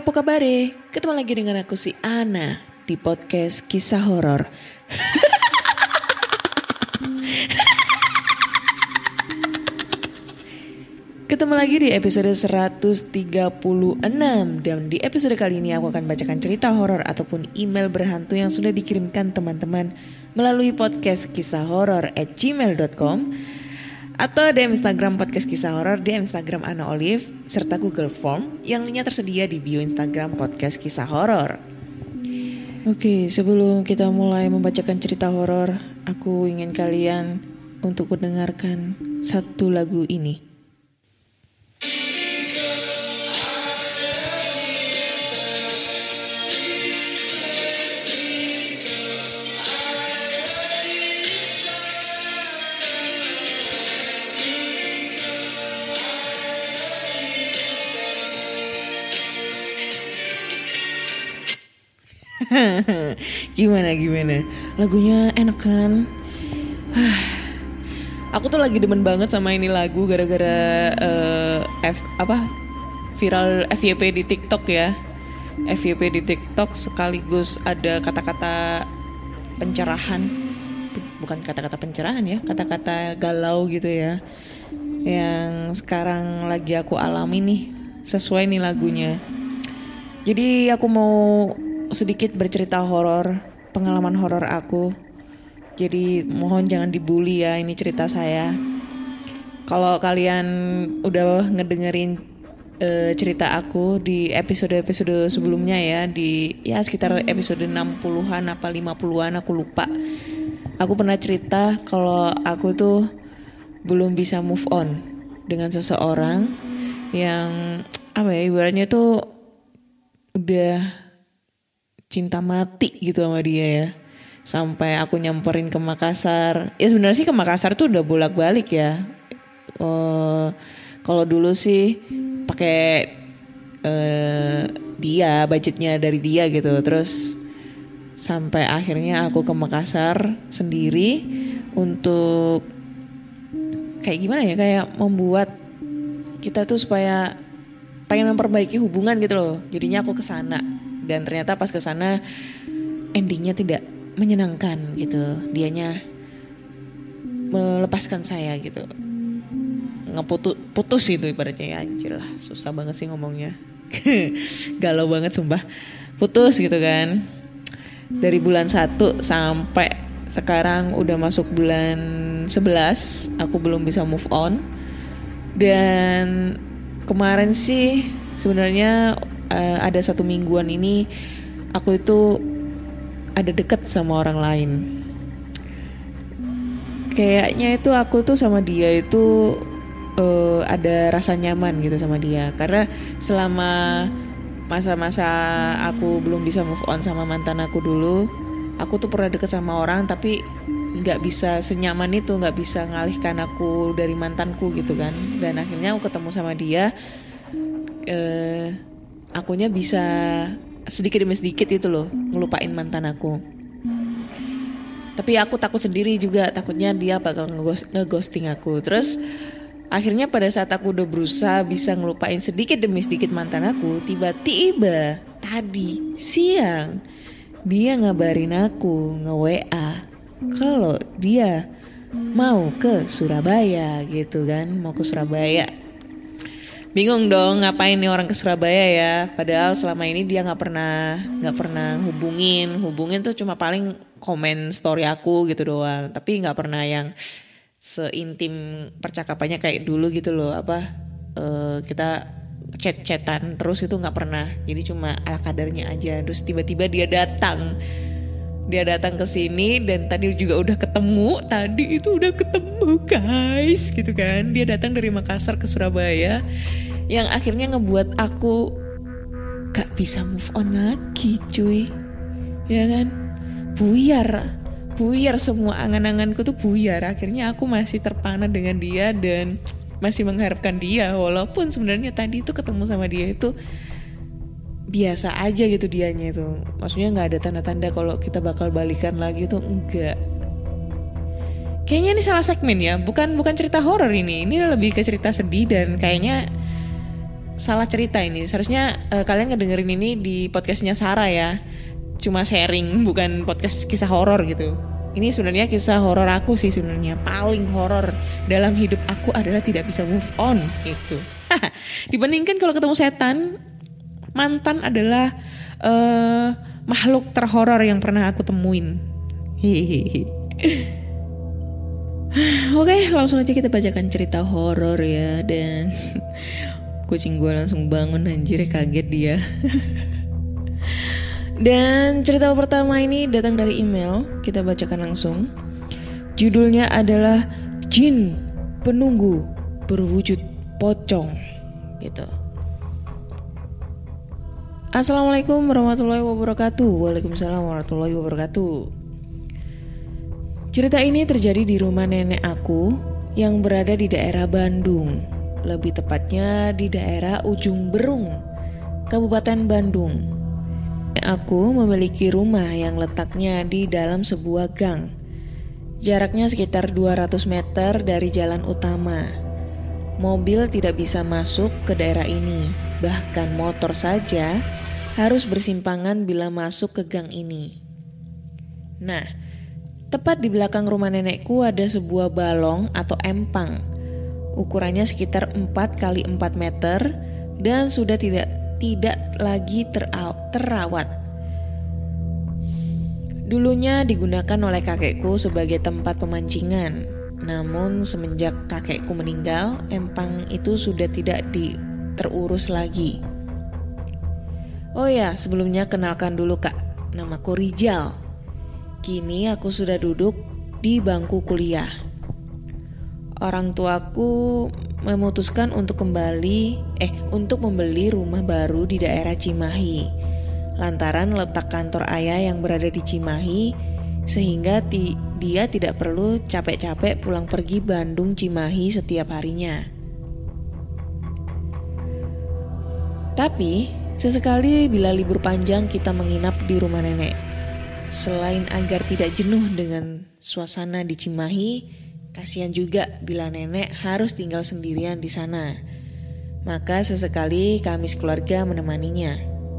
Apa kabar Ketemu lagi dengan aku si Ana di podcast kisah horor. Ketemu lagi di episode 136 dan di episode kali ini aku akan bacakan cerita horor ataupun email berhantu yang sudah dikirimkan teman-teman melalui podcast kisah horor at gmail.com atau DM Instagram podcast kisah horor di Instagram Ana Olive serta Google Form yang linknya tersedia di bio Instagram podcast kisah horor. Oke, sebelum kita mulai membacakan cerita horor, aku ingin kalian untuk mendengarkan satu lagu ini. gimana gimana? Lagunya enak kan? Aku tuh lagi demen banget sama ini lagu gara-gara eh, F apa viral FYP di TikTok ya. FYP di TikTok sekaligus ada kata-kata pencerahan, bukan kata-kata pencerahan ya, kata-kata galau gitu ya. Yang sekarang lagi aku alami nih, sesuai nih lagunya. Jadi aku mau sedikit bercerita horor, pengalaman horor aku. Jadi mohon jangan dibully ya ini cerita saya. Kalau kalian udah ngedengerin eh, cerita aku di episode-episode sebelumnya ya di ya sekitar episode 60-an apa 50-an aku lupa. Aku pernah cerita kalau aku tuh belum bisa move on dengan seseorang yang apa ya ibaratnya tuh udah cinta mati gitu sama dia ya. Sampai aku nyamperin ke Makassar. Ya sebenarnya sih ke Makassar tuh udah bolak balik ya. Eh, kalau dulu sih pakai eh, dia budgetnya dari dia gitu. Terus sampai akhirnya aku ke Makassar sendiri untuk kayak gimana ya kayak membuat kita tuh supaya pengen memperbaiki hubungan gitu loh. Jadinya aku ke sana dan ternyata pas ke sana endingnya tidak menyenangkan gitu. Dianya melepaskan saya gitu. Ngeputus putus itu ibaratnya ya anjir lah. Susah banget sih ngomongnya. Galau banget sumpah. Putus gitu kan. Dari bulan 1 sampai sekarang udah masuk bulan 11 aku belum bisa move on. Dan kemarin sih sebenarnya eh, ada satu mingguan ini aku itu ada deket sama orang lain. Kayaknya itu aku tuh sama dia itu eh, ada rasa nyaman gitu sama dia. Karena selama masa-masa aku belum bisa move on sama mantan aku dulu aku tuh pernah deket sama orang tapi nggak bisa senyaman itu nggak bisa ngalihkan aku dari mantanku gitu kan. Dan akhirnya aku ketemu sama dia eh akunya bisa sedikit demi sedikit itu loh ngelupain mantan aku. Tapi aku takut sendiri juga takutnya dia bakal ngeghost- ngeghosting aku. Terus akhirnya pada saat aku udah berusaha bisa ngelupain sedikit demi sedikit mantan aku tiba-tiba tadi siang dia ngabarin aku nge WA kalau dia mau ke Surabaya gitu kan mau ke Surabaya bingung dong ngapain nih orang ke Surabaya ya? Padahal selama ini dia nggak pernah nggak pernah hubungin. Hubungin tuh cuma paling komen story aku gitu doang. Tapi nggak pernah yang seintim percakapannya kayak dulu gitu loh. Apa eh, kita chat-chatan terus itu nggak pernah. Jadi cuma ala kadarnya aja. Terus tiba-tiba dia datang dia datang ke sini dan tadi juga udah ketemu. Tadi itu udah ketemu guys gitu kan. Dia datang dari Makassar ke Surabaya yang akhirnya ngebuat aku gak bisa move on lagi cuy. Ya kan? Buyar buyar semua angan-anganku tuh buyar. Akhirnya aku masih terpana dengan dia dan masih mengharapkan dia. Walaupun sebenarnya tadi itu ketemu sama dia itu biasa aja gitu dianya itu. Maksudnya nggak ada tanda-tanda kalau kita bakal balikan lagi tuh enggak. Kayaknya ini salah segmen ya bukan bukan cerita horor ini. Ini lebih ke cerita sedih dan kayaknya salah cerita ini. Seharusnya eh, kalian ngedengerin ini di podcastnya Sarah ya. Cuma sharing bukan podcast kisah horor gitu. Ini sebenarnya kisah horor aku sih sebenarnya. Paling horor dalam hidup aku adalah tidak bisa move on gitu. Dibandingkan kalau ketemu setan mantan adalah eh, makhluk terhoror yang pernah aku temuin. Hehehe. Oke, langsung aja kita bacakan cerita horor ya dan kucing gue langsung bangun anjir kaget dia. dan cerita pertama ini datang dari email, kita bacakan langsung. Judulnya adalah Jin Penunggu Berwujud Pocong gitu. Assalamualaikum warahmatullahi wabarakatuh. Waalaikumsalam warahmatullahi wabarakatuh. Cerita ini terjadi di rumah nenek aku yang berada di daerah Bandung. Lebih tepatnya di daerah Ujung Berung, Kabupaten Bandung. Aku memiliki rumah yang letaknya di dalam sebuah gang. Jaraknya sekitar 200 meter dari jalan utama. Mobil tidak bisa masuk ke daerah ini, bahkan motor saja harus bersimpangan bila masuk ke gang ini. Nah, tepat di belakang rumah nenekku ada sebuah balong atau empang. Ukurannya sekitar 4 kali 4 meter dan sudah tidak tidak lagi tera- terawat. Dulunya digunakan oleh kakekku sebagai tempat pemancingan. Namun semenjak kakekku meninggal, empang itu sudah tidak di terurus lagi. Oh ya, sebelumnya kenalkan dulu kak, namaku Rijal. Kini aku sudah duduk di bangku kuliah. Orang tuaku memutuskan untuk kembali, eh, untuk membeli rumah baru di daerah Cimahi. Lantaran letak kantor ayah yang berada di Cimahi, sehingga ti- dia tidak perlu capek-capek pulang pergi Bandung Cimahi setiap harinya. Tapi, sesekali bila libur panjang kita menginap di rumah nenek. Selain agar tidak jenuh dengan suasana di Cimahi, kasihan juga bila nenek harus tinggal sendirian di sana. Maka sesekali kami sekeluarga menemaninya.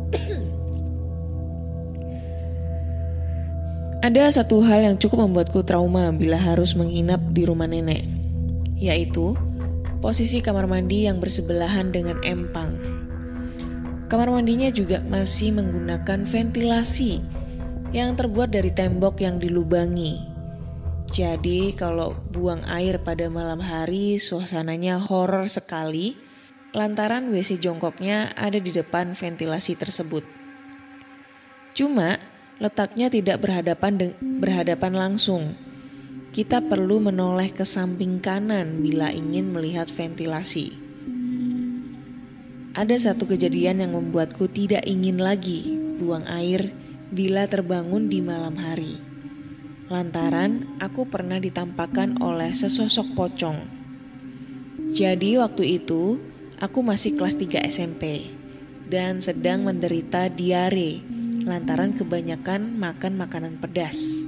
Ada satu hal yang cukup membuatku trauma bila harus menginap di rumah nenek, yaitu posisi kamar mandi yang bersebelahan dengan empang. Kamar mandinya juga masih menggunakan ventilasi yang terbuat dari tembok yang dilubangi. Jadi kalau buang air pada malam hari suasananya horor sekali lantaran WC jongkoknya ada di depan ventilasi tersebut. Cuma letaknya tidak berhadapan berhadapan langsung. Kita perlu menoleh ke samping kanan bila ingin melihat ventilasi. Ada satu kejadian yang membuatku tidak ingin lagi buang air bila terbangun di malam hari. Lantaran aku pernah ditampakkan oleh sesosok pocong. Jadi waktu itu aku masih kelas 3 SMP dan sedang menderita diare lantaran kebanyakan makan makanan pedas.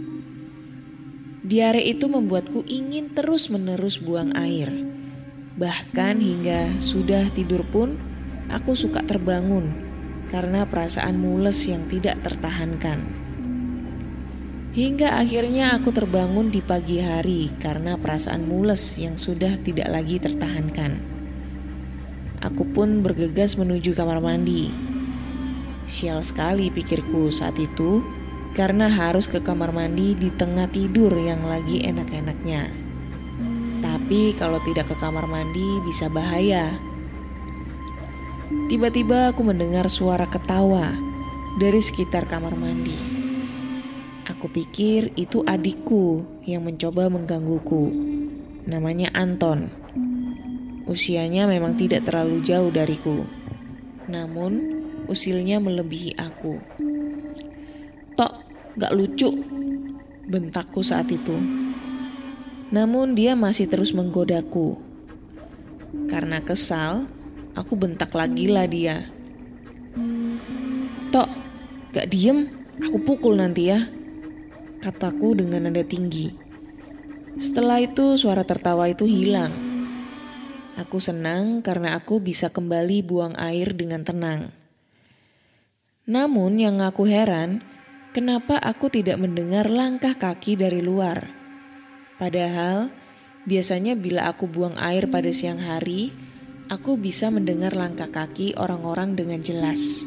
Diare itu membuatku ingin terus-menerus buang air. Bahkan hingga sudah tidur pun aku suka terbangun karena perasaan mules yang tidak tertahankan. Hingga akhirnya aku terbangun di pagi hari karena perasaan mules yang sudah tidak lagi tertahankan. Aku pun bergegas menuju kamar mandi. Sial sekali pikirku saat itu, karena harus ke kamar mandi di tengah tidur yang lagi enak-enaknya. Tapi kalau tidak ke kamar mandi bisa bahaya. Tiba-tiba aku mendengar suara ketawa dari sekitar kamar mandi. Aku pikir itu adikku yang mencoba menggangguku. Namanya Anton. Usianya memang tidak terlalu jauh dariku. Namun, usilnya melebihi aku. Tok, gak lucu, bentakku saat itu. Namun dia masih terus menggodaku. Karena kesal, aku bentak lagi lah dia. Tok, gak diem, aku pukul nanti ya. Kataku dengan nada tinggi. Setelah itu suara tertawa itu hilang. Aku senang karena aku bisa kembali buang air dengan tenang. Namun yang aku heran, kenapa aku tidak mendengar langkah kaki dari luar. Padahal biasanya bila aku buang air pada siang hari, aku bisa mendengar langkah kaki orang-orang dengan jelas.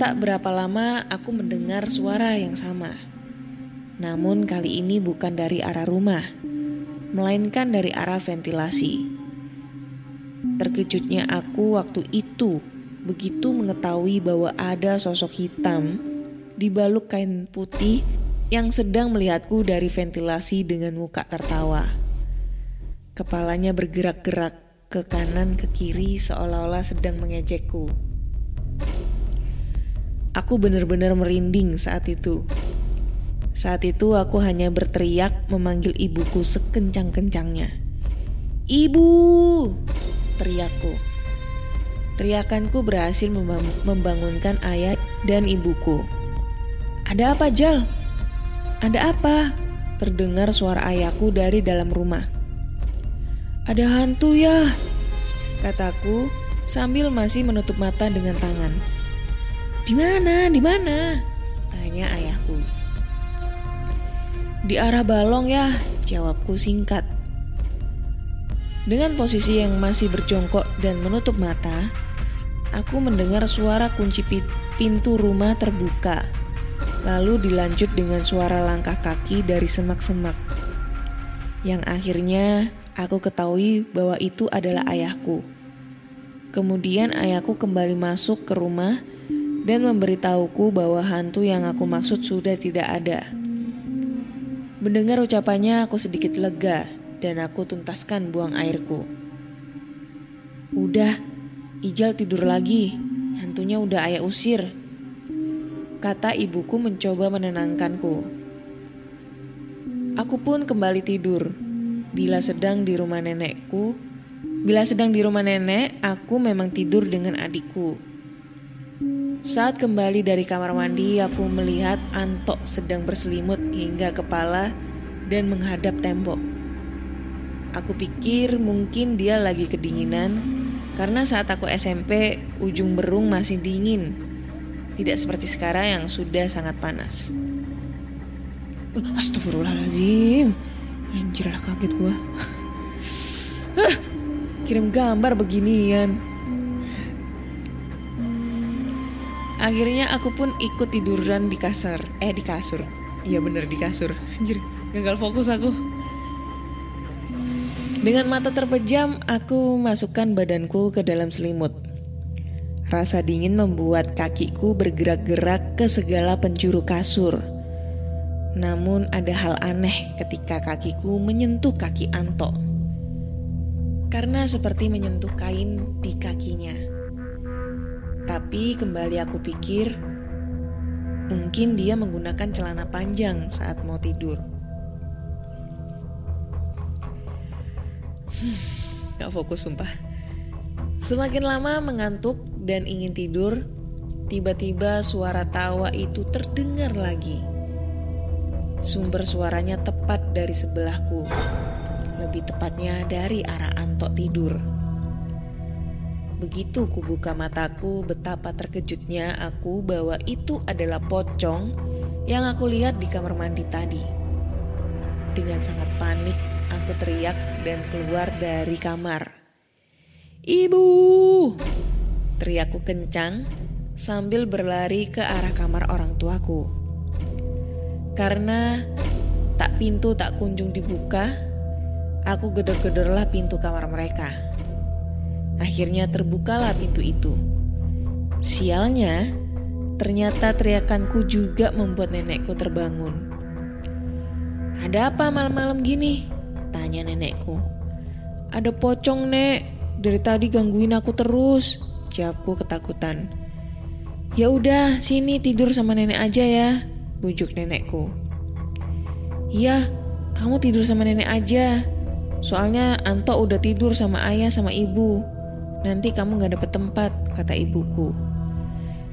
Tak berapa lama aku mendengar suara yang sama. Namun kali ini bukan dari arah rumah melainkan dari arah ventilasi. Terkejutnya aku waktu itu begitu mengetahui bahwa ada sosok hitam di baluk kain putih yang sedang melihatku dari ventilasi dengan muka tertawa. Kepalanya bergerak-gerak ke kanan ke kiri seolah-olah sedang mengejekku. Aku benar-benar merinding saat itu. Saat itu aku hanya berteriak memanggil ibuku sekencang-kencangnya. Ibu! Teriakku. Teriakanku berhasil membangunkan ayah dan ibuku. Ada apa Jal? Ada apa? Terdengar suara ayahku dari dalam rumah. Ada hantu ya, kataku sambil masih menutup mata dengan tangan. Di mana? Di mana? Tanya ayahku. Di arah balong ya, jawabku singkat. Dengan posisi yang masih berjongkok dan menutup mata, aku mendengar suara kunci pintu rumah terbuka. Lalu dilanjut dengan suara langkah kaki dari semak-semak. Yang akhirnya aku ketahui bahwa itu adalah ayahku. Kemudian ayahku kembali masuk ke rumah dan memberitahuku bahwa hantu yang aku maksud sudah tidak ada. Mendengar ucapannya aku sedikit lega dan aku tuntaskan buang airku. Udah, Ijal tidur lagi. Hantunya udah ayah usir. Kata ibuku mencoba menenangkanku. Aku pun kembali tidur. Bila sedang di rumah nenekku, bila sedang di rumah nenek, aku memang tidur dengan adikku. Saat kembali dari kamar mandi, aku melihat Antok sedang berselimut hingga kepala dan menghadap tembok. Aku pikir mungkin dia lagi kedinginan karena saat aku SMP ujung berung masih dingin. Tidak seperti sekarang yang sudah sangat panas. Astagfirullahaladzim. Anjir lah kaget gua. kirim gambar beginian. Akhirnya aku pun ikut tiduran di kasur. Eh di kasur. Iya bener di kasur. Anjir, gagal fokus aku. Dengan mata terpejam, aku masukkan badanku ke dalam selimut. Rasa dingin membuat kakiku bergerak-gerak ke segala penjuru kasur. Namun ada hal aneh ketika kakiku menyentuh kaki Anto. Karena seperti menyentuh kain di kakinya. Tapi kembali aku pikir, mungkin dia menggunakan celana panjang saat mau tidur. Hmm, gak fokus sumpah. Semakin lama mengantuk dan ingin tidur, tiba-tiba suara tawa itu terdengar lagi. Sumber suaranya tepat dari sebelahku, lebih tepatnya dari arah Antok tidur. Begitu kubuka mataku, betapa terkejutnya aku bahwa itu adalah pocong yang aku lihat di kamar mandi tadi. Dengan sangat panik, aku teriak dan keluar dari kamar. Ibu! Teriakku kencang sambil berlari ke arah kamar orang tuaku. Karena tak pintu tak kunjung dibuka, aku geder-gederlah pintu kamar mereka. Akhirnya terbukalah pintu itu. Sialnya, ternyata teriakanku juga membuat nenekku terbangun. Ada apa malam-malam gini? Tanya nenekku. Ada pocong nek, dari tadi gangguin aku terus. Jawabku ketakutan. Ya udah, sini tidur sama nenek aja ya, bujuk nenekku. Iya, kamu tidur sama nenek aja. Soalnya Anto udah tidur sama ayah sama ibu. Nanti kamu gak dapet tempat, kata ibuku.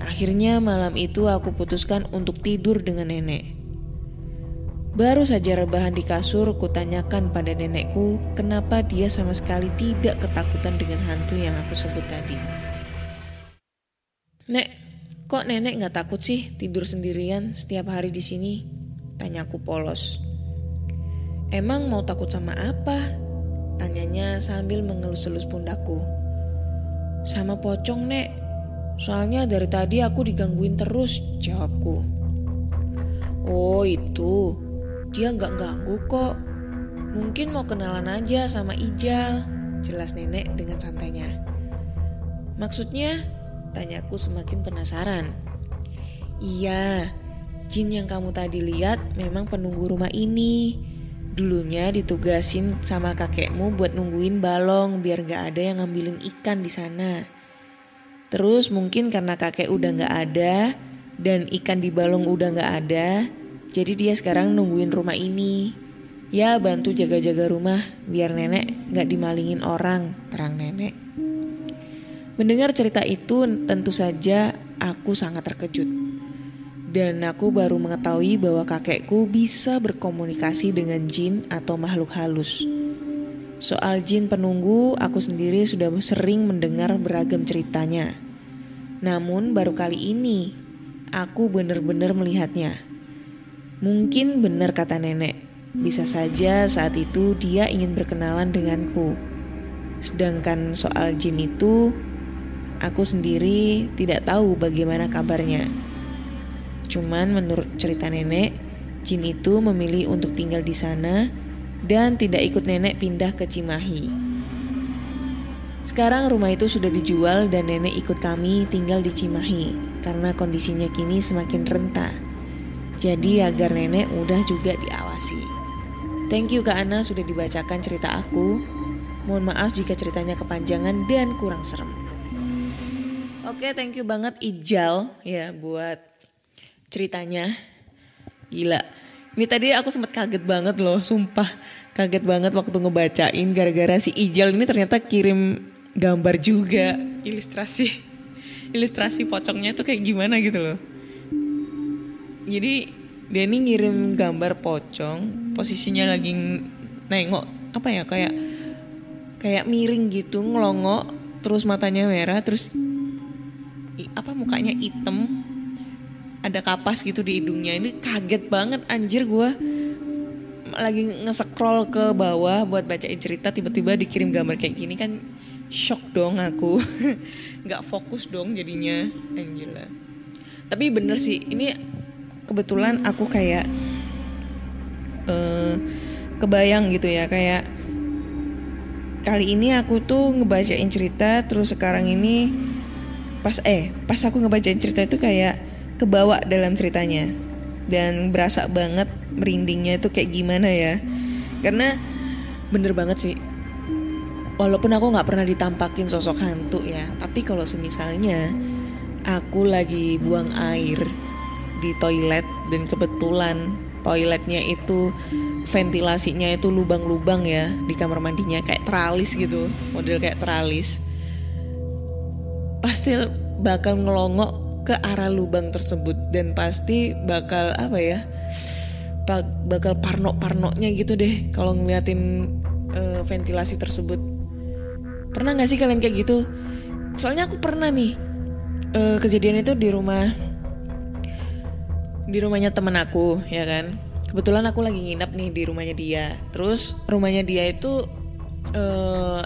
Akhirnya malam itu aku putuskan untuk tidur dengan nenek. Baru saja rebahan di kasur, kutanyakan pada nenekku kenapa dia sama sekali tidak ketakutan dengan hantu yang aku sebut tadi. Nek, kok nenek nggak takut sih tidur sendirian setiap hari di sini? Tanyaku polos. Emang mau takut sama apa? Tanyanya sambil mengelus-elus pundakku. Sama pocong, Nek. Soalnya dari tadi aku digangguin terus, jawabku. Oh itu, dia nggak ganggu kok. Mungkin mau kenalan aja sama Ijal, jelas nenek dengan santainya. Maksudnya, tanyaku semakin penasaran. Iya, jin yang kamu tadi lihat memang penunggu rumah ini. Dulunya ditugasin sama kakekmu buat nungguin balong biar gak ada yang ngambilin ikan di sana. Terus mungkin karena kakek udah gak ada dan ikan di balong udah gak ada, jadi dia sekarang nungguin rumah ini. Ya bantu jaga-jaga rumah biar nenek gak dimalingin orang, terang nenek. Mendengar cerita itu tentu saja aku sangat terkejut. Dan aku baru mengetahui bahwa kakekku bisa berkomunikasi dengan jin atau makhluk halus. Soal jin penunggu, aku sendiri sudah sering mendengar beragam ceritanya. Namun baru kali ini, aku benar-benar melihatnya. Mungkin benar kata nenek, bisa saja saat itu dia ingin berkenalan denganku. Sedangkan soal jin itu, aku sendiri tidak tahu bagaimana kabarnya. Cuman menurut cerita nenek, jin itu memilih untuk tinggal di sana dan tidak ikut nenek pindah ke Cimahi. Sekarang rumah itu sudah dijual dan nenek ikut kami tinggal di Cimahi karena kondisinya kini semakin renta. Jadi agar nenek mudah juga diawasi. Thank you Kak Ana sudah dibacakan cerita aku. Mohon maaf jika ceritanya kepanjangan dan kurang serem. Oke, thank you banget Ijal ya buat ceritanya. Gila. Ini tadi aku sempat kaget banget loh, sumpah. Kaget banget waktu ngebacain gara-gara si Ijal ini ternyata kirim gambar juga, ilustrasi. Ilustrasi pocongnya tuh kayak gimana gitu loh. Jadi dia ini ngirim gambar pocong, posisinya lagi nengok apa ya kayak kayak miring gitu, ngelongok, terus matanya merah, terus apa mukanya hitam, ada kapas gitu di hidungnya. Ini kaget banget anjir gue lagi nge-scroll ke bawah buat bacain cerita tiba-tiba dikirim gambar kayak gini kan shock dong aku. Nggak fokus dong jadinya. Anjir tapi bener sih ini kebetulan aku kayak eh kebayang gitu ya kayak kali ini aku tuh ngebacain cerita terus sekarang ini pas eh pas aku ngebacain cerita itu kayak kebawa dalam ceritanya. Dan berasa banget merindingnya itu kayak gimana ya. Karena bener banget sih. Walaupun aku nggak pernah ditampakin sosok hantu ya tapi kalau semisalnya aku lagi buang air di toilet dan kebetulan toiletnya itu ventilasinya itu lubang-lubang ya di kamar mandinya kayak teralis gitu model kayak teralis pasti bakal ngelongok ke arah lubang tersebut dan pasti bakal apa ya bakal parno-parnoknya gitu deh kalau ngeliatin eh, ventilasi tersebut. Pernah nggak sih kalian kayak gitu? Soalnya aku pernah nih eh, kejadian itu di rumah di rumahnya temen aku ya kan? Kebetulan aku lagi nginap nih di rumahnya dia. Terus rumahnya dia itu eh,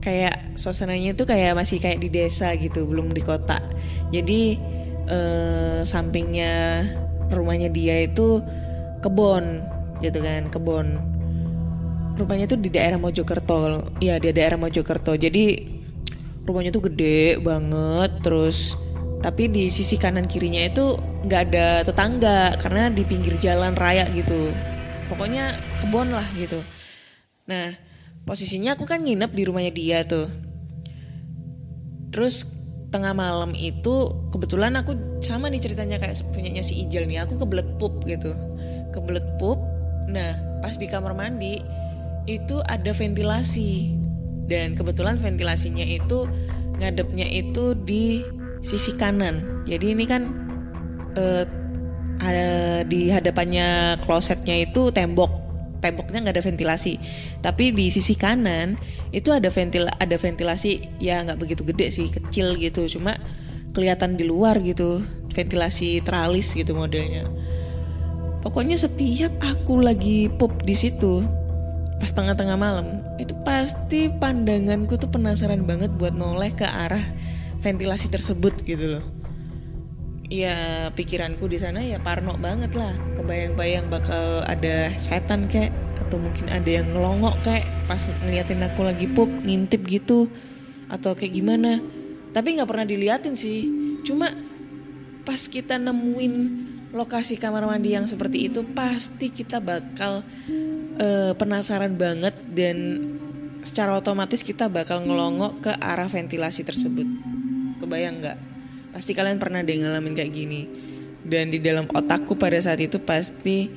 kayak suasananya itu kayak masih kayak di desa gitu, belum di kota. Jadi eh, sampingnya rumahnya dia itu kebon gitu kan, kebon. Rumahnya tuh di daerah Mojokerto. Iya, di daerah Mojokerto. Jadi rumahnya tuh gede banget terus tapi di sisi kanan kirinya itu nggak ada tetangga karena di pinggir jalan raya gitu pokoknya kebon lah gitu nah posisinya aku kan nginep di rumahnya dia tuh. Terus tengah malam itu kebetulan aku sama nih ceritanya kayak punyanya si Ijal nih aku kebelet pup gitu. Kebelet pup. Nah pas di kamar mandi itu ada ventilasi. Dan kebetulan ventilasinya itu ngadepnya itu di sisi kanan. Jadi ini kan eh, ada di hadapannya klosetnya itu tembok temboknya nggak ada ventilasi. Tapi di sisi kanan itu ada ventil ada ventilasi ya nggak begitu gede sih kecil gitu. Cuma kelihatan di luar gitu ventilasi teralis gitu modelnya. Pokoknya setiap aku lagi pup di situ pas tengah-tengah malam itu pasti pandanganku tuh penasaran banget buat noleh ke arah ventilasi tersebut gitu loh ya pikiranku di sana ya parno banget lah. Kebayang-bayang bakal ada setan kayak atau mungkin ada yang ngelongok kayak pas ngeliatin aku lagi pup ngintip gitu atau kayak gimana. Tapi nggak pernah diliatin sih. Cuma pas kita nemuin lokasi kamar mandi yang seperti itu pasti kita bakal eh, penasaran banget dan secara otomatis kita bakal ngelongok ke arah ventilasi tersebut. Kebayang nggak pasti kalian pernah deh ngalamin kayak gini. Dan di dalam otakku pada saat itu pasti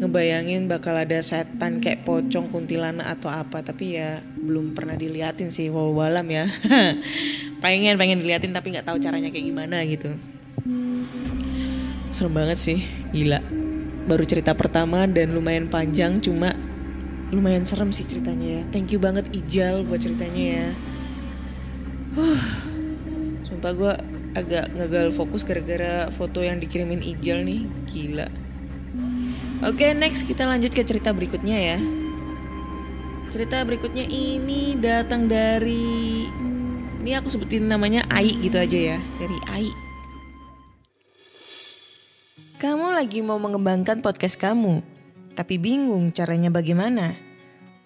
ngebayangin bakal ada setan kayak pocong kuntilanak atau apa. Tapi ya belum pernah diliatin sih walau walam ya. Pengen pengen diliatin tapi nggak tahu caranya kayak gimana gitu. Serem banget sih gila. Baru cerita pertama dan lumayan panjang cuma lumayan serem sih ceritanya ya. Thank you banget Ijal buat ceritanya ya. Huh. Sumpah gue agak gagal fokus gara-gara foto yang dikirimin Ijal nih. Gila. Oke next kita lanjut ke cerita berikutnya ya. Cerita berikutnya ini datang dari ini aku sebutin namanya Ai gitu aja ya dari Ai. Kamu lagi mau mengembangkan podcast kamu, tapi bingung caranya bagaimana?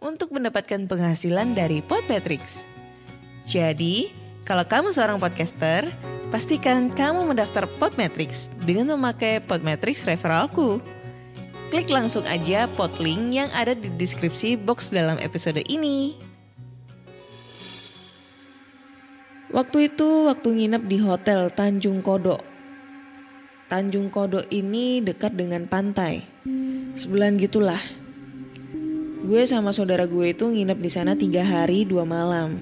untuk mendapatkan penghasilan dari Podmetrics. Jadi, kalau kamu seorang podcaster, pastikan kamu mendaftar Podmetrics dengan memakai Podmetrics referralku. Klik langsung aja pod link yang ada di deskripsi box dalam episode ini. Waktu itu waktu nginep di hotel Tanjung Kodok. Tanjung Kodok ini dekat dengan pantai. Sebulan gitulah. Gue sama saudara gue itu nginep di sana tiga hari dua malam.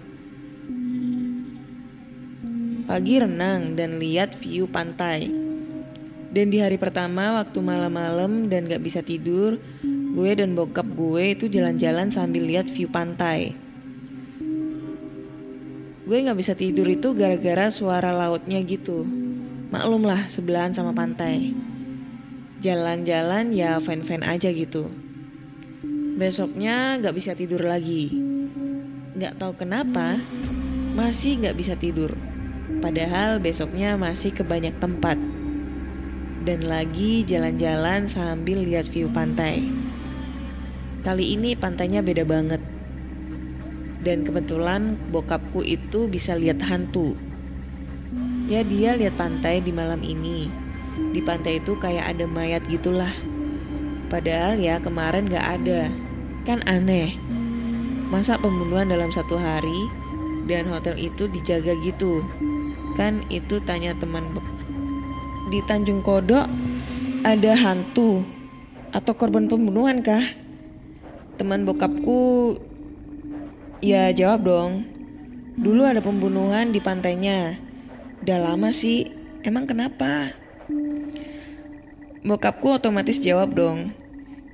Pagi renang dan lihat view pantai. Dan di hari pertama waktu malam-malam dan gak bisa tidur, gue dan bokap gue itu jalan-jalan sambil lihat view pantai. Gue gak bisa tidur itu gara-gara suara lautnya gitu. Maklum lah sebelahan sama pantai. Jalan-jalan ya fan-fan aja gitu. Besoknya gak bisa tidur lagi. Gak tahu kenapa masih gak bisa tidur. Padahal besoknya masih ke banyak tempat. Dan lagi jalan-jalan sambil lihat view pantai. Kali ini pantainya beda banget. Dan kebetulan bokapku itu bisa lihat hantu. Ya dia lihat pantai di malam ini. di pantai itu kayak ada mayat gitulah. Padahal ya kemarin gak ada. Kan aneh. Masa pembunuhan dalam satu hari dan hotel itu dijaga gitu? Kan itu tanya teman di Tanjung Kodok ada hantu atau korban pembunuhan kah? Teman bokapku ya jawab dong. Dulu ada pembunuhan di pantainya. Udah lama sih. Emang kenapa? Bokapku otomatis jawab dong.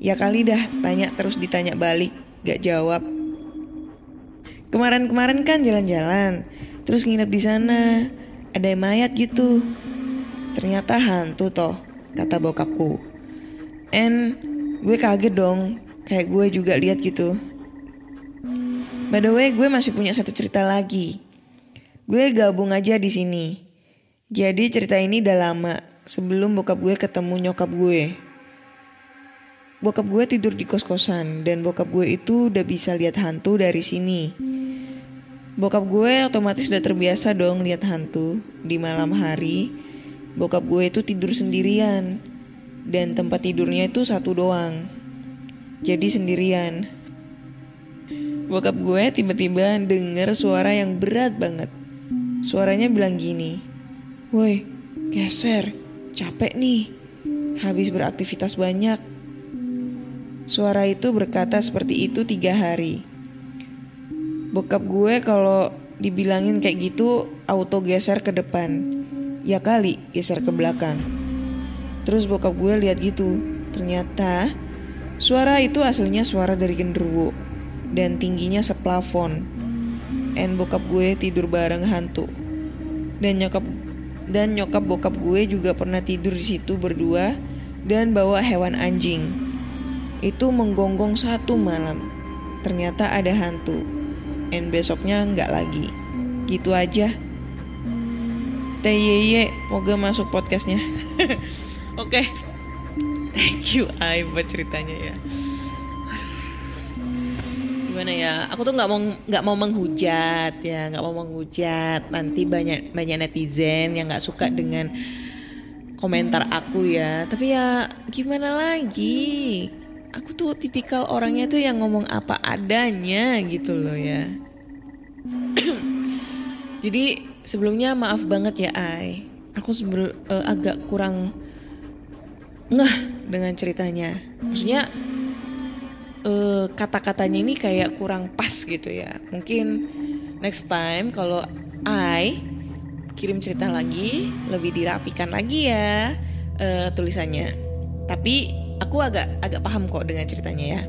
Ya kali dah tanya terus ditanya balik, gak jawab. Kemarin-kemarin kan jalan-jalan, terus nginep di sana. Ada mayat gitu. Ternyata hantu toh, kata bokapku. And gue kaget dong, kayak gue juga lihat gitu. By the way, gue masih punya satu cerita lagi. Gue gabung aja di sini. Jadi cerita ini udah lama sebelum bokap gue ketemu nyokap gue. Bokap gue tidur di kos-kosan dan bokap gue itu udah bisa lihat hantu dari sini. Bokap gue otomatis udah terbiasa dong lihat hantu di malam hari. Bokap gue itu tidur sendirian dan tempat tidurnya itu satu doang. Jadi sendirian. Bokap gue tiba-tiba denger suara yang berat banget. Suaranya bilang gini, Woi, geser, capek nih, habis beraktivitas banyak. Suara itu berkata seperti itu tiga hari. Bokap gue kalau dibilangin kayak gitu auto geser ke depan. Ya kali geser ke belakang. Terus bokap gue lihat gitu. Ternyata suara itu aslinya suara dari genderuwo dan tingginya seplafon. And bokap gue tidur bareng hantu. Dan nyokap dan nyokap bokap gue juga pernah tidur di situ berdua dan bawa hewan anjing. Itu menggonggong satu malam. Ternyata ada hantu. And besoknya nggak lagi. Gitu aja. TYY, moga masuk podcastnya. Oke. Thank you Ai buat ceritanya ya. Gimana ya? Aku tuh nggak mau nggak mau menghujat ya, nggak mau menghujat. Nanti banyak banyak netizen yang nggak suka dengan komentar aku ya. Tapi ya gimana lagi? Aku tuh tipikal orangnya tuh yang ngomong apa adanya gitu loh ya. Jadi sebelumnya maaf banget ya Ai. Aku sebel, eh, agak kurang ngeh dengan ceritanya. Maksudnya eh, kata-katanya ini kayak kurang pas gitu ya. Mungkin next time kalau I kirim cerita lagi lebih dirapikan lagi ya eh, tulisannya. Tapi aku agak agak paham kok dengan ceritanya ya.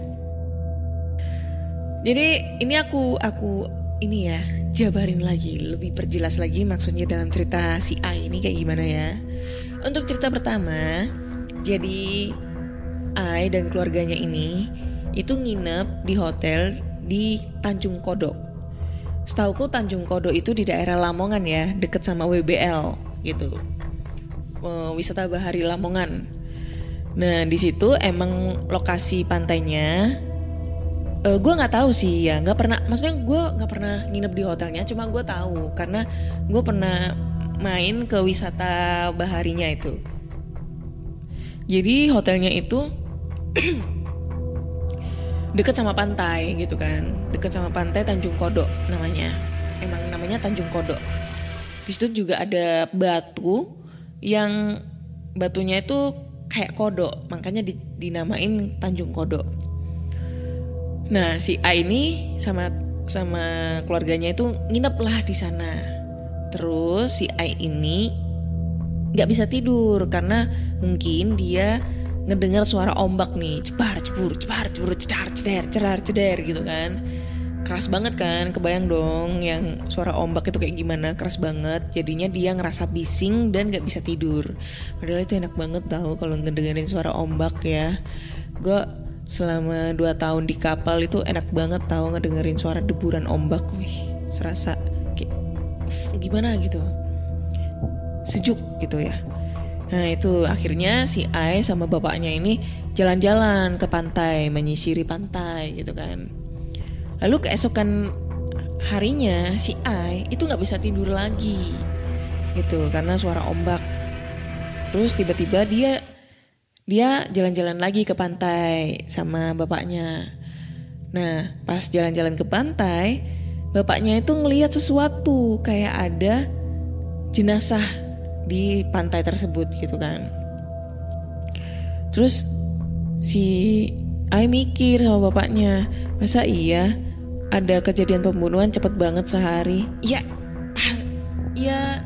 Jadi ini aku aku ini ya jabarin lagi lebih perjelas lagi maksudnya dalam cerita si A ini kayak gimana ya. Untuk cerita pertama, jadi Ai dan keluarganya ini itu nginep di hotel di Tanjung Kodok. Setauku Tanjung Kodok itu di daerah Lamongan ya, deket sama WBL gitu. Eh, Wisata Bahari Lamongan. Nah di situ emang lokasi pantainya. Eh gue nggak tahu sih ya, nggak pernah. Maksudnya gue nggak pernah nginep di hotelnya, cuma gue tahu karena gue pernah main ke wisata baharinya itu. Jadi hotelnya itu deket sama pantai gitu kan, deket sama pantai Tanjung Kodok namanya. Emang namanya Tanjung Kodok. Di situ juga ada batu yang batunya itu kayak kodok, makanya di- dinamain Tanjung Kodok. Nah si A ini sama sama keluarganya itu nginep lah di sana. Terus si A ini nggak bisa tidur karena mungkin dia ngedengar suara ombak nih cebar cebur cebar cebur cedar ceder cedar ceder gitu kan keras banget kan kebayang dong yang suara ombak itu kayak gimana keras banget jadinya dia ngerasa bising dan nggak bisa tidur padahal itu enak banget tahu kalau ngedengerin suara ombak ya gue selama 2 tahun di kapal itu enak banget tahu ngedengerin suara deburan ombak wih serasa kayak gimana gitu sejuk gitu ya. Nah itu akhirnya si Ai sama bapaknya ini jalan-jalan ke pantai, menyisiri pantai gitu kan. Lalu keesokan harinya si Ai itu nggak bisa tidur lagi gitu karena suara ombak. Terus tiba-tiba dia dia jalan-jalan lagi ke pantai sama bapaknya. Nah, pas jalan-jalan ke pantai, bapaknya itu ngelihat sesuatu kayak ada jenazah di pantai tersebut gitu kan. Terus si Ai mikir sama bapaknya, masa iya ada kejadian pembunuhan cepet banget sehari? Ya, ah, ya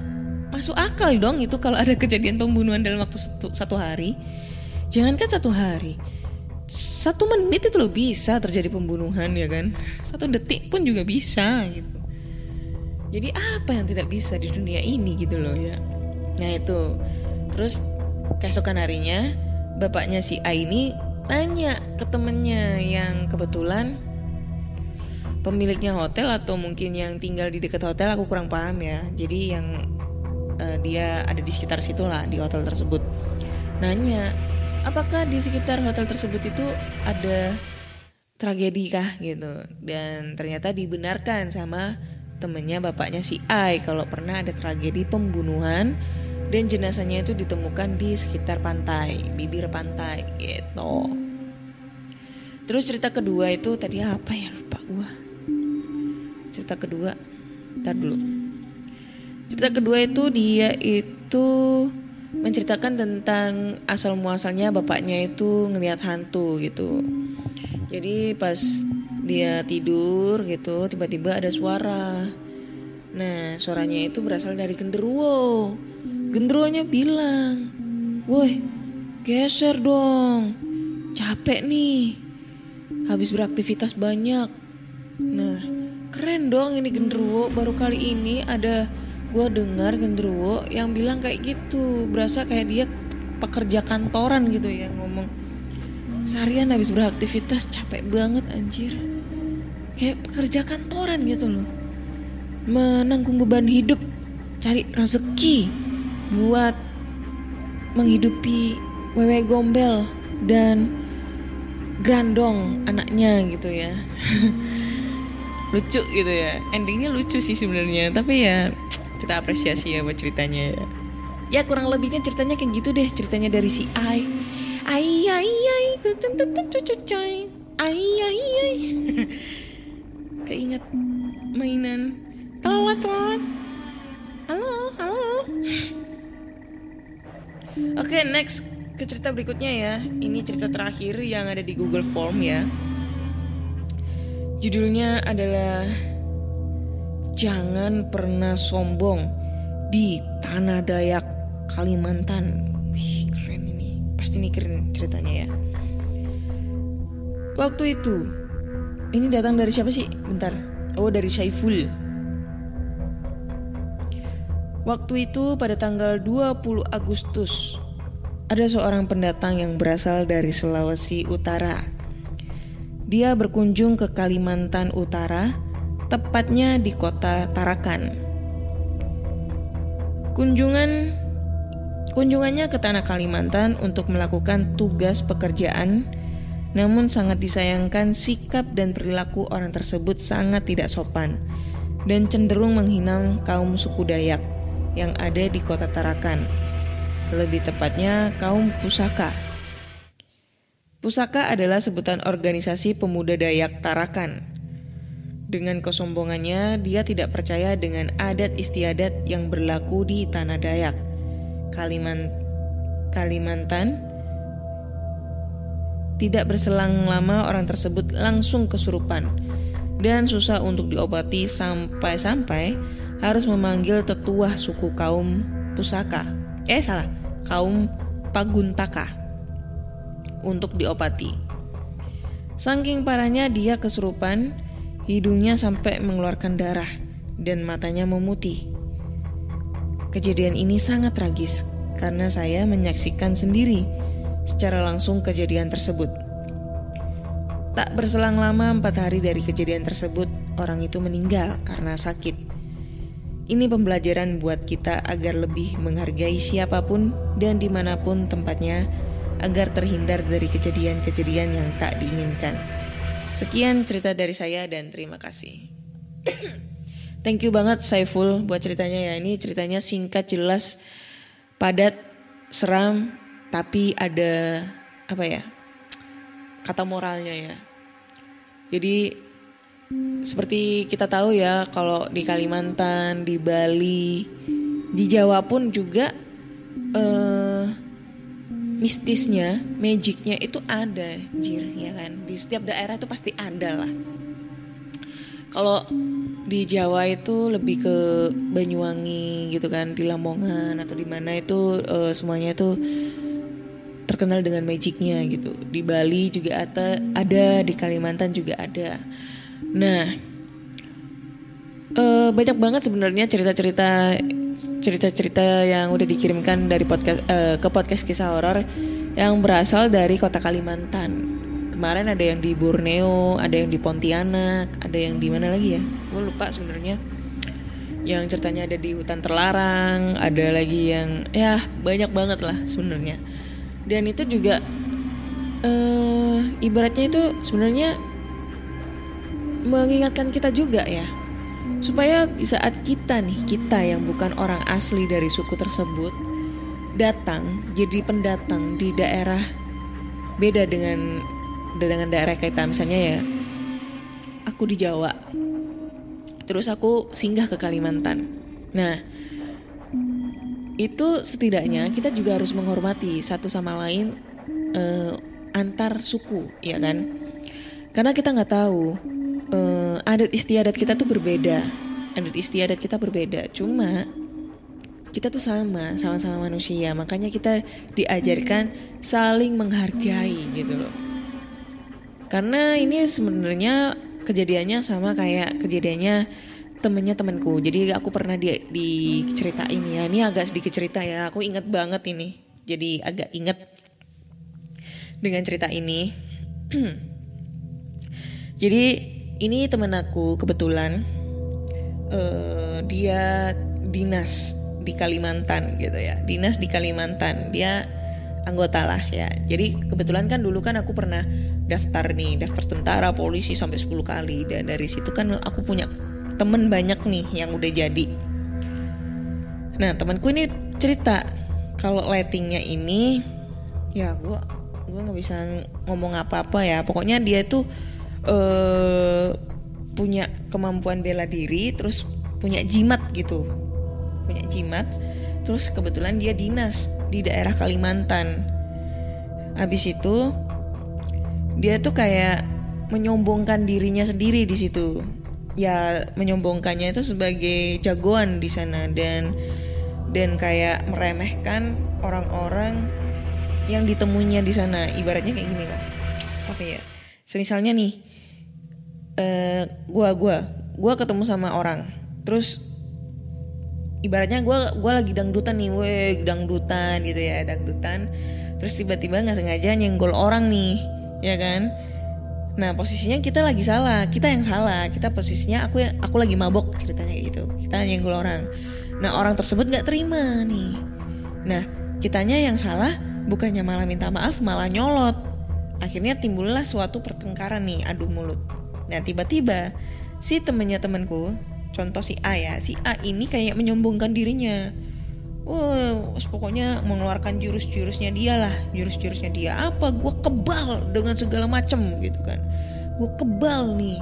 masuk akal dong itu kalau ada kejadian pembunuhan dalam waktu satu, satu hari. Jangankan satu hari, satu menit itu loh bisa terjadi pembunuhan ya kan? Satu detik pun juga bisa gitu. Jadi apa yang tidak bisa di dunia ini gitu loh ya? Nah itu, terus keesokan harinya bapaknya si A ini tanya ke temennya yang kebetulan pemiliknya hotel atau mungkin yang tinggal di dekat hotel aku kurang paham ya. Jadi yang uh, dia ada di sekitar situ lah di hotel tersebut. Nanya apakah di sekitar hotel tersebut itu ada tragedi kah? Gitu. Dan ternyata dibenarkan sama temennya bapaknya si Ai kalau pernah ada tragedi pembunuhan dan jenazahnya itu ditemukan di sekitar pantai, bibir pantai gitu. Terus cerita kedua itu tadi apa ya lupa gua. Cerita kedua, ntar dulu. Cerita kedua itu dia itu menceritakan tentang asal muasalnya bapaknya itu ngelihat hantu gitu. Jadi pas dia tidur gitu tiba-tiba ada suara. Nah suaranya itu berasal dari genderuwo Gendronya bilang, Woi, geser dong. Capek nih. Habis beraktivitas banyak. Nah, keren dong ini genderuwo. Baru kali ini ada gue dengar genderuwo yang bilang kayak gitu. Berasa kayak dia pekerja kantoran gitu ya ngomong. Seharian habis beraktivitas capek banget anjir. Kayak pekerja kantoran gitu loh. Menanggung beban hidup, cari rezeki buat menghidupi wewe gombel dan grandong anaknya gitu ya. Lucu gitu ya. Endingnya lucu sih sebenarnya tapi ya kita apresiasi ya buat ceritanya ya. Ya kurang lebihnya ceritanya kayak gitu deh ceritanya dari si Ai. Ai ai ai Ai ai ai. Keinget mainan. Telat telat. Halo halo. Oke, okay, next ke cerita berikutnya ya. Ini cerita terakhir yang ada di Google Form ya. Judulnya adalah Jangan pernah sombong di Tanah Dayak Kalimantan. Wih, keren ini. Pasti ini keren ceritanya ya. Waktu itu, ini datang dari siapa sih? Bentar. Oh, dari Saiful. Waktu itu pada tanggal 20 Agustus, ada seorang pendatang yang berasal dari Sulawesi Utara. Dia berkunjung ke Kalimantan Utara, tepatnya di kota Tarakan. Kunjungan kunjungannya ke tanah Kalimantan untuk melakukan tugas pekerjaan namun sangat disayangkan sikap dan perilaku orang tersebut sangat tidak sopan dan cenderung menghina kaum suku Dayak yang ada di kota Tarakan. Lebih tepatnya kaum Pusaka. Pusaka adalah sebutan organisasi pemuda Dayak Tarakan. Dengan kesombongannya, dia tidak percaya dengan adat istiadat yang berlaku di tanah Dayak. Kaliman Kalimantan tidak berselang lama orang tersebut langsung kesurupan dan susah untuk diobati sampai-sampai harus memanggil tetua suku kaum Pusaka. Eh salah, kaum Paguntaka untuk diobati. Saking parahnya dia kesurupan, hidungnya sampai mengeluarkan darah dan matanya memutih. Kejadian ini sangat tragis karena saya menyaksikan sendiri secara langsung kejadian tersebut. Tak berselang lama empat hari dari kejadian tersebut, orang itu meninggal karena sakit. Ini pembelajaran buat kita agar lebih menghargai siapa pun dan di mana pun tempatnya agar terhindar dari kejadian-kejadian yang tak diinginkan. Sekian cerita dari saya dan terima kasih. Thank you banget Saiful buat ceritanya ya. Ini ceritanya singkat, jelas, padat, seram tapi ada apa ya kata moralnya ya jadi seperti kita tahu ya kalau di Kalimantan di Bali di Jawa pun juga eh mistisnya, magicnya itu ada, jir, ya kan? Di setiap daerah itu pasti ada lah. Kalau di Jawa itu lebih ke Banyuwangi gitu kan, di Lamongan atau di mana itu eh, semuanya itu terkenal dengan magicnya gitu. Di Bali juga ada, ada di Kalimantan juga ada. Nah, eh, banyak banget sebenarnya cerita-cerita cerita-cerita yang udah dikirimkan dari podcast eh, ke podcast kisah horor yang berasal dari kota Kalimantan. Kemarin ada yang di Borneo, ada yang di Pontianak, ada yang di mana lagi ya? Gue lupa sebenarnya. Yang ceritanya ada di hutan terlarang, ada lagi yang ya banyak banget lah sebenarnya. Dan itu juga eh ibaratnya itu sebenarnya mengingatkan kita juga ya. Supaya di saat kita nih kita yang bukan orang asli dari suku tersebut datang jadi pendatang di daerah beda dengan dengan daerah kita misalnya ya. Aku di Jawa terus aku singgah ke Kalimantan. Nah itu setidaknya kita juga harus menghormati satu sama lain eh, antar suku ya kan? Karena kita nggak tahu eh, adat istiadat kita tuh berbeda. Adat istiadat kita berbeda. Cuma kita tuh sama sama-sama manusia. Makanya kita diajarkan saling menghargai gitu loh. Karena ini sebenarnya kejadiannya sama kayak kejadiannya temennya temanku. Jadi aku pernah di, diceritain ya. Ini agak sedikit cerita ya. Aku inget banget ini. Jadi agak inget dengan cerita ini. Jadi ini temen aku kebetulan eh, dia dinas di Kalimantan gitu ya. Dinas di Kalimantan. Dia anggota lah ya. Jadi kebetulan kan dulu kan aku pernah daftar nih daftar tentara polisi sampai 10 kali. Dan dari situ kan aku punya temen banyak nih yang udah jadi. Nah temanku ini cerita kalau lightingnya ini ya gua gua nggak bisa ngomong apa-apa ya. Pokoknya dia tuh eh punya kemampuan bela diri terus punya jimat gitu. Punya jimat terus kebetulan dia dinas di daerah Kalimantan. Habis itu dia tuh kayak menyombongkan dirinya sendiri di situ. Ya menyombongkannya itu sebagai jagoan di sana dan dan kayak meremehkan orang-orang yang ditemuinya di sana. Ibaratnya kayak gini loh apa ya? Semisalnya nih eh gua gua gua ketemu sama orang. Terus ibaratnya gua gua lagi dangdutan nih weh dangdutan gitu ya dangdutan. Terus tiba-tiba nggak sengaja nyenggol orang nih ya kan? Nah posisinya kita lagi salah kita yang salah. Kita posisinya aku yang aku lagi mabok ceritanya kayak gitu. Kita nyenggol orang. Nah orang tersebut nggak terima nih. Nah kitanya yang salah bukannya malah minta maaf malah nyolot. Akhirnya timbullah suatu pertengkaran nih adu mulut nah tiba-tiba si temennya temanku contoh si A ya si A ini kayak menyombongkan dirinya Wah, pokoknya mengeluarkan jurus-jurusnya dia lah, jurus-jurusnya dia apa? Gue kebal dengan segala macem gitu kan. Gue kebal nih,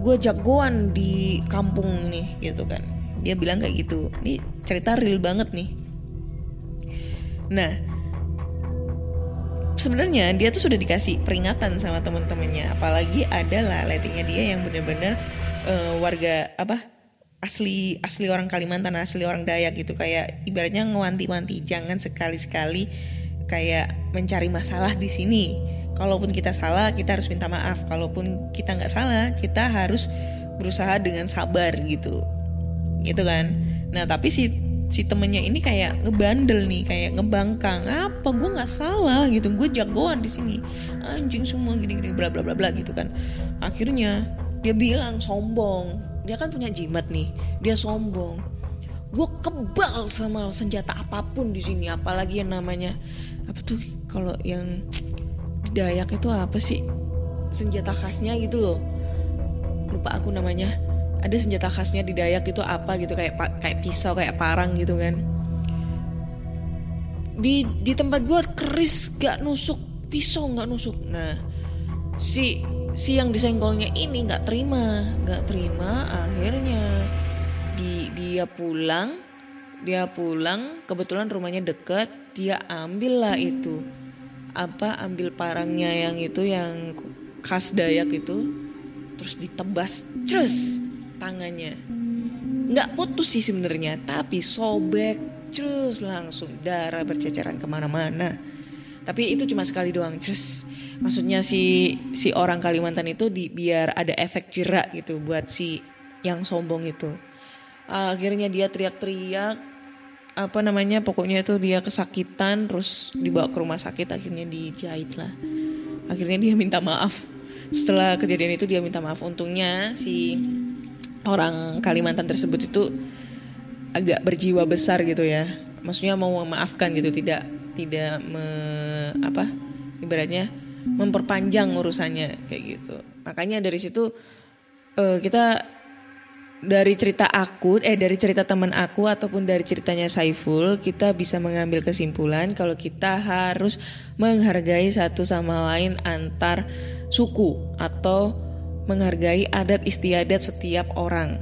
gue jagoan di kampung ini gitu kan. Dia bilang kayak gitu. Ini cerita real banget nih. Nah, sebenarnya dia tuh sudah dikasih peringatan sama teman-temannya. Apalagi adalah lightingnya dia yang bener-bener eh, warga apa asli asli orang Kalimantan asli orang Dayak gitu. Kayak ibaratnya ngewanti-wanti jangan sekali-sekali kayak mencari masalah di sini. Kalaupun kita salah kita harus minta maaf. Kalaupun kita nggak salah kita harus berusaha dengan sabar gitu. Gitu kan? Nah tapi si si temennya ini kayak ngebandel nih kayak ngebangkang. Apa? Gue nggak salah gitu. Gue jagoan di sini. Anjing semua gini-gini bla bla bla bla gitu kan. Akhirnya dia bilang sombong. Dia kan punya jimat nih. Dia sombong. Gue kebal sama senjata apa pun di sini apalagi yang namanya apa tuh kalau yang di Dayak itu apa sih? Senjata khasnya gitu loh. Lupa aku namanya ada senjata khasnya di Dayak itu apa gitu kayak kayak pisau kayak parang gitu kan. Di di tempat gua keris gak nusuk pisau nggak nusuk. Nah si si yang disenggolnya ini nggak terima nggak terima akhirnya di dia pulang dia pulang kebetulan rumahnya deket dia ambil lah itu. Apa ambil parangnya yang itu yang khas Dayak itu terus ditebas terus tangannya. Nggak putus sih sebenarnya tapi sobek terus langsung darah berceceran ke mana-mana. Tapi itu cuma sekali doang terus maksudnya si si orang Kalimantan itu di, biar ada efek jerak gitu buat si yang sombong itu. Akhirnya dia teriak-teriak apa namanya pokoknya itu dia kesakitan terus dibawa ke rumah sakit akhirnya dijahit lah. Akhirnya dia minta maaf. Setelah kejadian itu dia minta maaf. Untungnya si orang Kalimantan tersebut itu agak berjiwa besar gitu ya. Maksudnya mau memaafkan gitu tidak tidak me, apa ibaratnya memperpanjang urusannya kayak gitu. Makanya dari situ eh, kita dari cerita aku eh dari cerita teman aku ataupun dari ceritanya Saiful kita bisa mengambil kesimpulan kalau kita harus menghargai satu sama lain antar suku atau menghargai adat istiadat setiap orang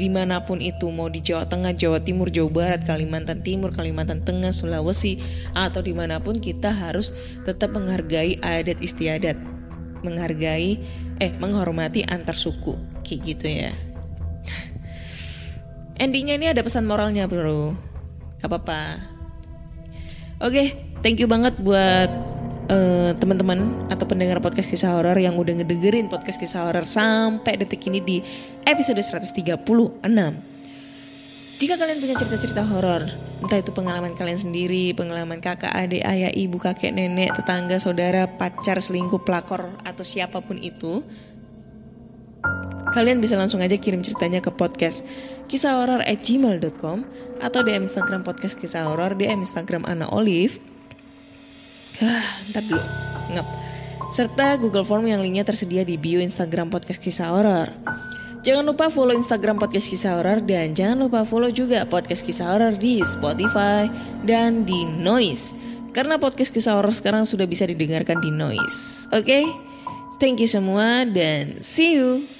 di mana pun itu mau di Jawa Tengah, Jawa Timur, Jawa Barat, Kalimantan Timur, Kalimantan Tengah, Sulawesi atau di mana pun kita harus tetap menghargai adat istiadat, menghargai eh menghormati antar suku kayak gitu ya. Endingnya ini ada pesan moralnya bro, gak apa-apa. Oke, thank you banget buat eh, teman-teman atau pendengar podcast kisah horor yang udah ngedengerin podcast kisah horor sampai detik ini di episode 136. Jika kalian punya cerita-cerita horor, entah itu pengalaman kalian sendiri, pengalaman kakak, adik, ayah, ibu, kakek, nenek, tetangga, saudara, pacar, selingkuh, pelakor, atau siapa pun itu, kalian bisa langsung aja kirim ceritanya ke podcast kisah horor at gmail.com atau DM Instagram podcast kisah horor, DM Instagram Ana Olive, ntar dulu, ngap. Serta Google Form yang linknya tersedia di bio Instagram Podcast Kisah Horor. Jangan lupa follow Instagram Podcast Kisah Horor dan jangan lupa follow juga Podcast Kisah Horor di Spotify dan di Noise. Karena Podcast Kisah Horor sekarang sudah bisa didengarkan di Noise. Oke? Thank you semua dan see you.